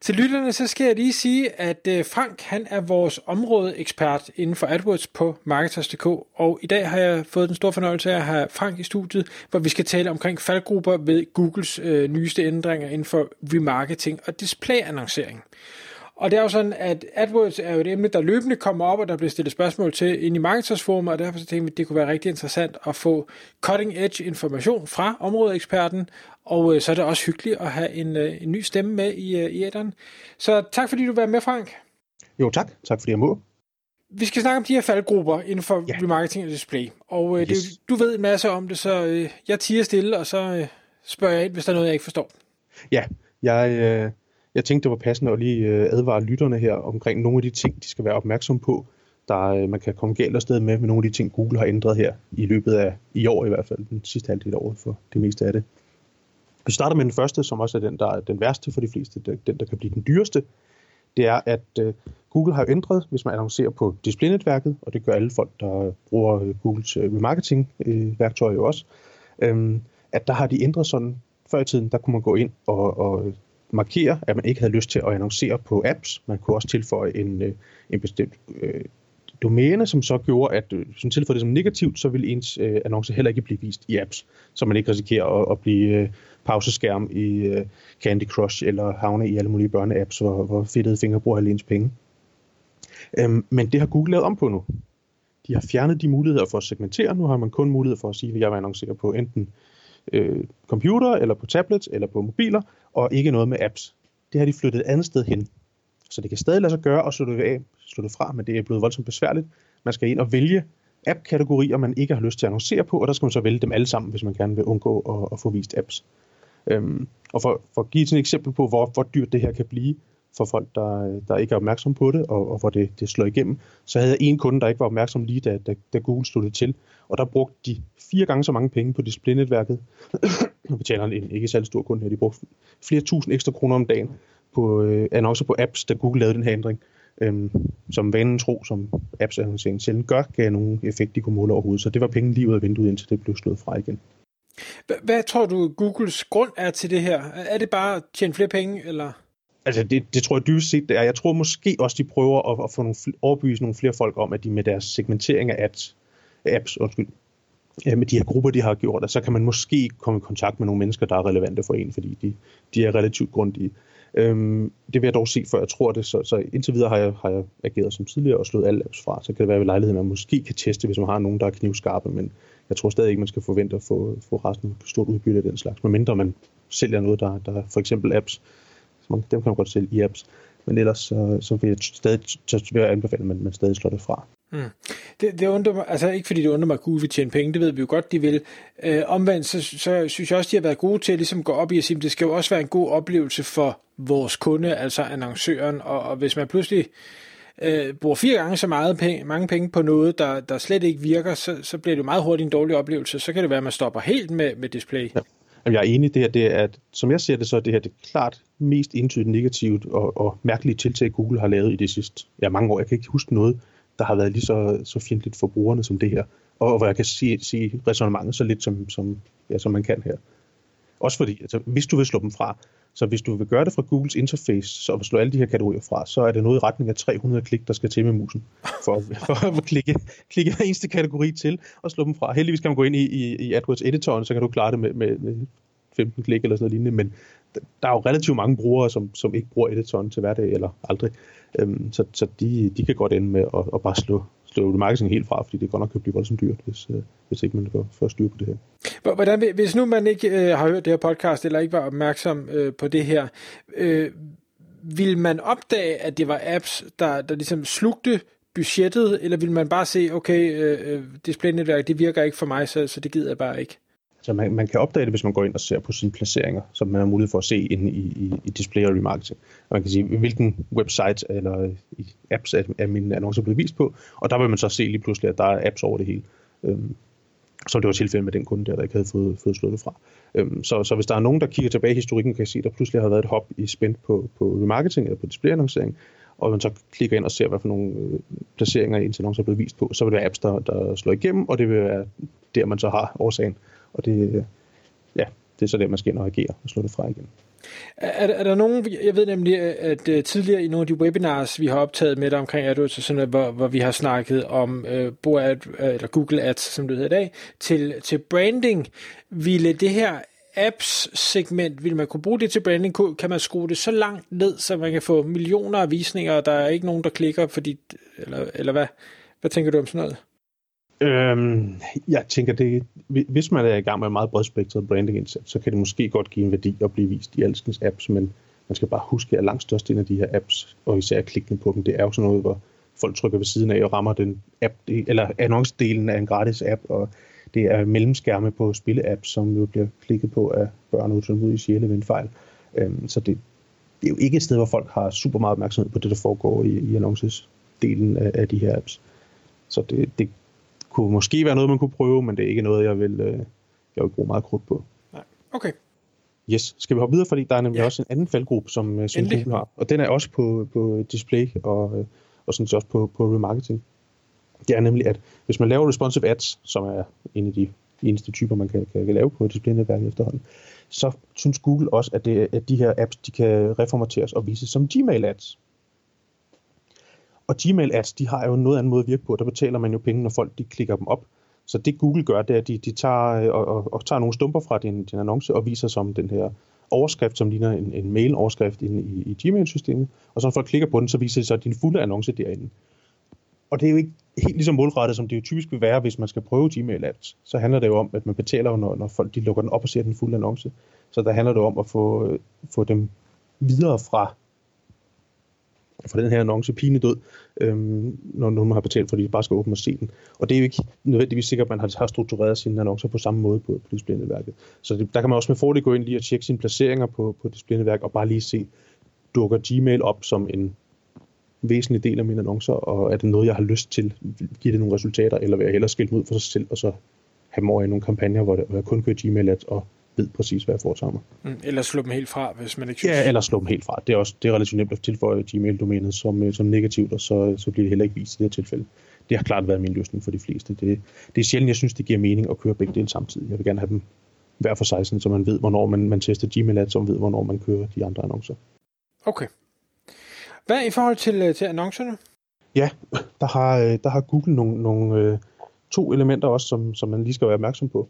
Til lytterne så skal jeg lige sige, at øh, Frank han er vores områdeekspert inden for AdWords på Marketers.dk, og i dag har jeg fået den store fornøjelse af at have Frank i studiet, hvor vi skal tale omkring faldgrupper ved Googles øh, nyeste ændringer inden for remarketing og displayannoncering. Og det er jo sådan, at AdWords er jo et emne, der løbende kommer op, og der bliver stillet spørgsmål til ind i markedsforumet, og derfor så tænkte vi, at det kunne være rigtig interessant at få cutting edge information fra områdeeksperten, og øh, så er det også hyggeligt at have en, øh, en ny stemme med i, øh, i æderen. Så tak fordi du var med, Frank. Jo tak, tak fordi jeg må. Vi skal snakke om de her faldgrupper inden for ja. remarketing og display, og øh, yes. det, du ved en masse om det, så øh, jeg tiger stille, og så øh, spørger jeg ind, hvis der er noget, jeg ikke forstår. Ja, jeg... Øh jeg tænkte, det var passende at lige øh, advare lytterne her omkring nogle af de ting, de skal være opmærksom på, der øh, man kan komme galt afsted med, med nogle af de ting, Google har ændret her i løbet af i år i hvert fald, den sidste halvdel af året for det meste af det. Vi starter med den første, som også er den, der er den værste for de fleste, den, der kan blive den dyreste. Det er, at øh, Google har ændret, hvis man annoncerer på displaynetværket, og det gør alle folk, der bruger Googles remarketing-værktøj jo også, øhm, at der har de ændret sådan, før i tiden, der kunne man gå ind og, og markere, at man ikke havde lyst til at annoncere på apps. Man kunne også tilføje en, øh, en bestemt øh, domæne, som så gjorde, at øh, som tilføjede det som negativt, så ville ens øh, annonce heller ikke blive vist i apps, så man ikke risikerer at, at blive øh, pauseskærm i øh, Candy Crush eller havne i alle mulige børneapps, hvor, hvor fedtede fingre bruger alle ens penge. Øhm, men det har Google lavet om på nu. De har fjernet de muligheder for at segmentere. Nu har man kun mulighed for at sige, at jeg vil annoncere på enten øh, computer, eller på tablets, eller på mobiler, og ikke noget med apps. Det har de flyttet et andet sted hen. Så det kan stadig lade sig gøre at slutte, af, slutte fra, men det er blevet voldsomt besværligt. Man skal ind og vælge app-kategorier, man ikke har lyst til at annoncere på, og der skal man så vælge dem alle sammen, hvis man gerne vil undgå at, at få vist apps. Øhm, og for, for at give et eksempel på, hvor, hvor dyrt det her kan blive for folk, der, der ikke er opmærksom på det, og, og hvor det, det slår igennem, så havde jeg en kunde, der ikke var opmærksom lige da, da, da Google stod det til, og der brugte de fire gange så mange penge på displaynetværket. Nu betaler en ikke særlig stor kunde her. De brugte flere tusind ekstra kroner om dagen på øh, annoncer på apps, da Google lavede den her ændring. Øhm, som vanen tro, som apps-annoncering sjældent gør, gav nogen effekt, de kunne måle overhovedet. Så det var penge lige ud af vinduet, indtil det blev slået fra igen. Hvad tror du, Googles grund er til det her? Er det bare at tjene flere penge, eller? Altså, det, det tror jeg dybest set, det er. Jeg tror måske også, de prøver at, at få nogle, overbevise nogle flere folk om, at de med deres segmentering af apps, apps, undskyld, med de her grupper, de har gjort, at så kan man måske komme i kontakt med nogle mennesker, der er relevante for en, fordi de, de er relativt grundige. Øhm, det vil jeg dog se, før jeg tror det, så, så indtil videre har jeg, har jeg ageret som tidligere og slået alle apps fra, så kan det være ved lejligheden, at man måske kan teste, hvis man har nogen, der er knivskarpe, men jeg tror stadig ikke, man skal forvente at få, få resten stort udbytte af den slags, medmindre man sælger noget, der, der er for eksempel apps, dem kan man godt sælge i apps, men ellers så, så vil jeg stadig så vil jeg anbefale, at man, man stadig slår det fra. Mm. Det, det undrer mig, altså ikke fordi det undrer mig, at Google vil tjene penge, det ved vi jo godt, de vil. Øh, omvendt, så, så synes jeg også, de har været gode til at ligesom gå op i at sige, at det skal jo også være en god oplevelse for vores kunde, altså annoncøren, og, og hvis man pludselig øh, bruger fire gange så meget penge, mange penge på noget, der, der slet ikke virker, så, så bliver det jo meget hurtigt en dårlig oplevelse. Så kan det være, at man stopper helt med, med display. Ja. Jamen, jeg er enig. Det her, det er, at, som jeg ser det, så er det her det klart mest entydigt negativt og, og mærkelige tiltag, Google har lavet i det sidste ja, mange år. Jeg kan ikke huske noget, der har været lige så, så fjendtligt for brugerne som det her. Og hvor jeg kan sige, sige resonemanget så lidt, som, som, ja, som man kan her. Også fordi, altså, hvis du vil slå dem fra, så hvis du vil gøre det fra Googles interface, så slå alle de her kategorier fra, så er det noget i retning af 300 klik, der skal til med musen, for, for at klikke, klikke hver eneste kategori til og slå dem fra. Heldigvis kan man gå ind i, i, i AdWords editoren, så kan du klare det med, med, med 15 klik eller sådan noget lignende, men der er jo relativt mange brugere, som, som ikke bruger editoren til hverdag eller aldrig. Øhm, så så de, de kan godt ende med at, at bare slå, slå marketing helt fra, fordi det godt nok kan blive voldsomt dyrt, hvis, øh, hvis ikke man går for styr på det her. Hvordan, hvis nu man ikke øh, har hørt det her podcast, eller ikke var opmærksom øh, på det her, øh, vil man opdage, at det var apps, der, der ligesom slugte budgettet, eller vil man bare se, okay, øh, øh displaynetværk, det virker ikke for mig, så, så det gider jeg bare ikke? Så man, man kan opdage det, hvis man går ind og ser på sine placeringer, som man har mulighed for at se inde i, i, i display og remarketing. Og man kan sige, hvilken website eller øh, i apps er, er min annonce blevet vist på, og der vil man så se lige pludselig, at der er apps over det hele. Øhm, Så det var tilfældet med den kunde der, der ikke havde fået, fået slået det fra. Øhm, så, så hvis der er nogen, der kigger tilbage i historikken, kan se, at der pludselig har været et hop i spændt på, på remarketing eller på displayannoncering, og man så klikker ind og ser, hvad for nogle øh, placeringer ens annoncer er blevet vist på, så vil det være apps, der, der slår igennem, og det vil være der, man så har årsagen. Og det, ja, det er så der, man skal ind og agere og slå det fra igen. Er, er der nogen, jeg ved nemlig, at uh, tidligere i nogle af de webinars, vi har optaget med dig omkring AdWords, og sådan noget, hvor, hvor vi har snakket om øh, uh, Boad, uh, øh, eller Google Ads, som det hedder i dag, til, til branding, ville det her apps-segment, vil man kunne bruge det til branding? Kan man skrue det så langt ned, så man kan få millioner af visninger, og der er ikke nogen, der klikker, fordi, eller, eller hvad? Hvad tænker du om sådan noget? Øhm, jeg tænker, det, hvis man er i gang med en meget bredspektret brandingindsats, så kan det måske godt give en værdi at blive vist i alskens apps, men man skal bare huske, at langt størstedelen af de her apps, og især klikken på dem, det er jo sådan noget, hvor folk trykker ved siden af og rammer den app, eller annoncedelen af en gratis app, og det er mellemskærme på spilleapps, som jo bliver klikket på af børn ud i sjæle ved en fejl. Øhm, så det, det er jo ikke et sted, hvor folk har super meget opmærksomhed på det, der foregår i, i annoncesdelen af, af de her apps. Så det, det kunne måske være noget, man kunne prøve, men det er ikke noget, jeg vil, øh, jeg vil bruge meget krudt på. Nej. Okay. Yes, skal vi hoppe videre, fordi der er nemlig ja. også en anden faldgruppe, som, øh, som Google har, og den er også på, på display og, øh, og sådan også på, på remarketing. Det er nemlig, at hvis man laver responsive ads, som er en af de eneste typer, man kan, kan, kan lave på displaynetværket efterhånden, så synes Google også, at, det, at de her apps de kan reformateres og vises som Gmail ads. Og Gmail ads, de har jo noget anden måde at virke på. Der betaler man jo penge, når folk de klikker dem op. Så det Google gør, det er, at de, de tager, øh, og, og, og tager nogle stumper fra din, din annonce og viser som den her overskrift, som ligner en, en mail-overskrift inde i, i Gmail-systemet. Og så når folk klikker på den, så viser det sig din fulde annonce derinde. Og det er jo ikke helt ligesom målrettet, som det jo typisk vil være, hvis man skal prøve Gmail ads. Så handler det jo om, at man betaler, når, når folk de lukker den op og ser den fulde annonce. Så der handler det om at få, øh, få dem videre fra for den her annonce død, øhm, når nogen har betalt, fordi de bare skal åbne og se den. Og det er jo ikke nødvendigvis sikkert, at man har, har struktureret sine annoncer på samme måde på, på displaynetværket. Så det, der kan man også med fordel gå ind lige og tjekke sine placeringer på, på displaynetværk og bare lige se, dukker Gmail op som en væsentlig del af mine annoncer, og er det noget, jeg har lyst til? Giver det nogle resultater, eller vil jeg hellere skille ud for sig selv, og så have mig over i nogle kampagner, hvor, det, hvor jeg kun kører Gmail ads og ved præcis, hvad jeg foretager mig. Mm, eller slå dem helt fra, hvis man ikke synes. Ja, eller slå dem helt fra. Det er også det er relativt nemt at tilføje Gmail-domænet som, øh, som negativt, og så, så bliver det heller ikke vist i det her tilfælde. Det har klart været min løsning for de fleste. Det, det er sjældent, jeg synes, det giver mening at køre begge dele samtidig. Jeg vil gerne have dem hver for sig, så man ved, hvornår man, man tester Gmail ads, og man ved, hvornår man kører de andre annoncer. Okay. Hvad i forhold til, øh, til annoncerne? Ja, der har, øh, der har Google nogle, nogle to elementer også, som, som man lige skal være opmærksom på.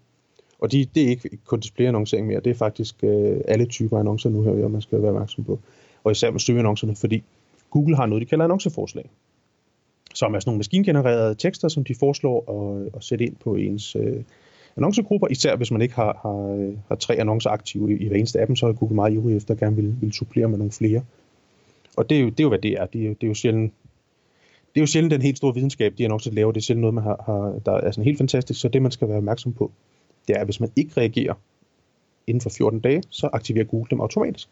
Og de, det er ikke kun displayannoncering mere, det er faktisk øh, alle typer annoncer nu her, man skal være opmærksom på. Og især med søgeannoncerne, fordi Google har noget, de kalder annonceforslag. Som er sådan nogle maskingenererede tekster, som de foreslår at, at sætte ind på ens øh, annoncegrupper, især hvis man ikke har, har, øh, har tre annoncer aktive i, i hver eneste appen, så er Google meget ivrig efter at gerne vil, vil supplere med nogle flere. Og det er jo, det er jo hvad det er. Det er, det er jo sjældent det er jo sjældent den helt store videnskab, de annoncer laver. Det er sjældent noget, man har, har, der er sådan helt fantastisk. Så det, man skal være opmærksom på, det er, at hvis man ikke reagerer inden for 14 dage, så aktiverer Google dem automatisk.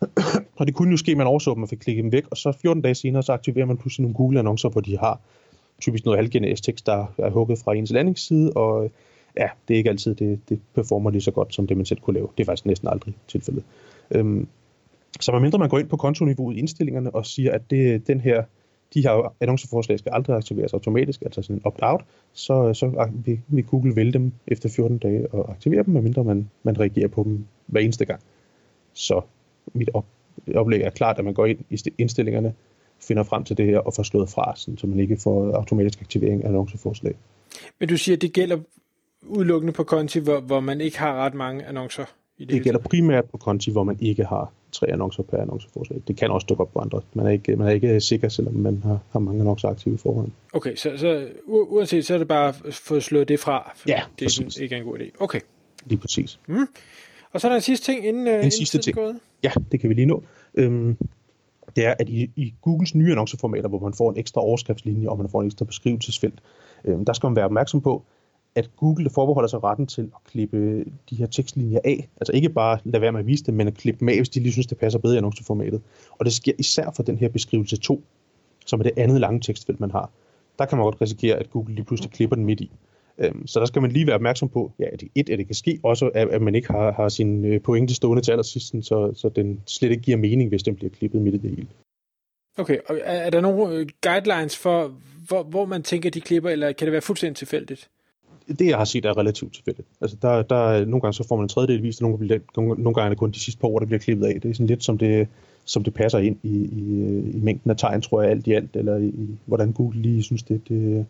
og det kunne jo ske, at man overså dem og fik klikket dem væk, og så 14 dage senere, så aktiverer man pludselig nogle Google-annoncer, hvor de har typisk noget halvgenetisk tekst, der er hugget fra ens landingsside, og ja, det er ikke altid, det, det performer lige så godt, som det man selv kunne lave. Det er faktisk næsten aldrig tilfældet. Øhm, så medmindre man går ind på kontoniveauet i indstillingerne og siger, at det, den her de her annonceforslag skal aldrig aktiveres automatisk, altså sådan en opt-out, så, så vil, vil Google vælge dem efter 14 dage og aktivere dem, medmindre man, man reagerer på dem hver eneste gang. Så mit op, oplæg er klart, at man går ind i indstillingerne, finder frem til det her og får slået fra, sådan, så man ikke får automatisk aktivering af annonceforslag. Men du siger, at det gælder udelukkende på konti, hvor, hvor man ikke har ret mange annoncer? I det, det gælder primært på konti, hvor man ikke har tre annoncer per annonceforslag. Det kan også dukke op på andre. Man er ikke, man er ikke sikker, selvom man har, har mange annoncer aktive i forhånd. Okay, så, så uanset, så er det bare at få slået det fra, ja, det præcis. ikke er en god idé. Okay. Lige præcis. Mm. Og så er der en sidste ting, inden, en inden sidste ting. Gået. Ja, det kan vi lige nå. Øhm, det er, at i, i Googles nye annonceformater, hvor man får en ekstra overskriftslinje, og man får en ekstra beskrivelsesfelt, øhm, der skal man være opmærksom på, at Google forbeholder sig retten til at klippe de her tekstlinjer af. Altså ikke bare lade være med at vise dem, men at klippe dem af, hvis de lige synes, det passer bedre i annonceformatet. Og det sker især for den her beskrivelse 2, som er det andet lange tekstfelt, man har. Der kan man godt risikere, at Google lige pludselig klipper den midt i. Øhm, så der skal man lige være opmærksom på, ja, at et, at det kan ske, også at, at man ikke har, har sin øh, pointe stående til allersidst, så, så den slet ikke giver mening, hvis den bliver klippet midt i det hele. Okay, og er, er der nogle øh, guidelines for, hvor, hvor man tænker, de klipper, eller kan det være fuldstændig tilfældigt? Det, jeg har set, er relativt tilfældigt. Altså, der, der, nogle gange så får man en tredjedel vist, og nogle, nogle, nogle gange er det kun de sidste par ord, der bliver klippet af. Det er sådan lidt, som det, som det passer ind i, i, i mængden af tegn, tror jeg, alt i alt, eller i, hvordan Google lige synes, det, det,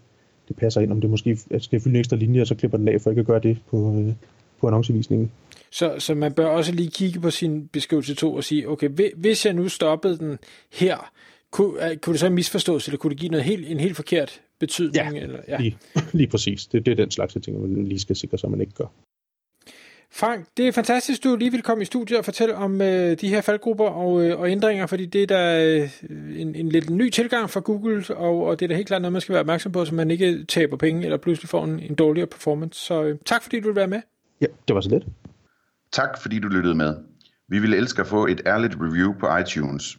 det passer ind. Om det måske skal fylde en ekstra linje, og så klipper den af, for ikke at gøre det på, øh, på annoncevisningen. Så, så man bør også lige kigge på sin beskrivelse 2 og sige, okay, hvis jeg nu stoppede den her, kunne, øh, kunne det så misforstås, eller kunne det give noget helt, en helt forkert betydning? Ja, eller, ja. Lige, lige præcis. Det, det er den slags ting, man lige skal sikre sig, man ikke gør. Frank, det er fantastisk, du lige vil komme i studiet og fortælle om øh, de her faldgrupper og, øh, og ændringer, fordi det er da øh, en, en lidt ny tilgang fra Google, og, og det er da helt klart noget, man skal være opmærksom på, så man ikke taber penge eller pludselig får en, en dårligere performance. Så øh, tak, fordi du vil være med. Ja, det var så lidt. Tak, fordi du lyttede med. Vi ville elske at få et ærligt review på iTunes.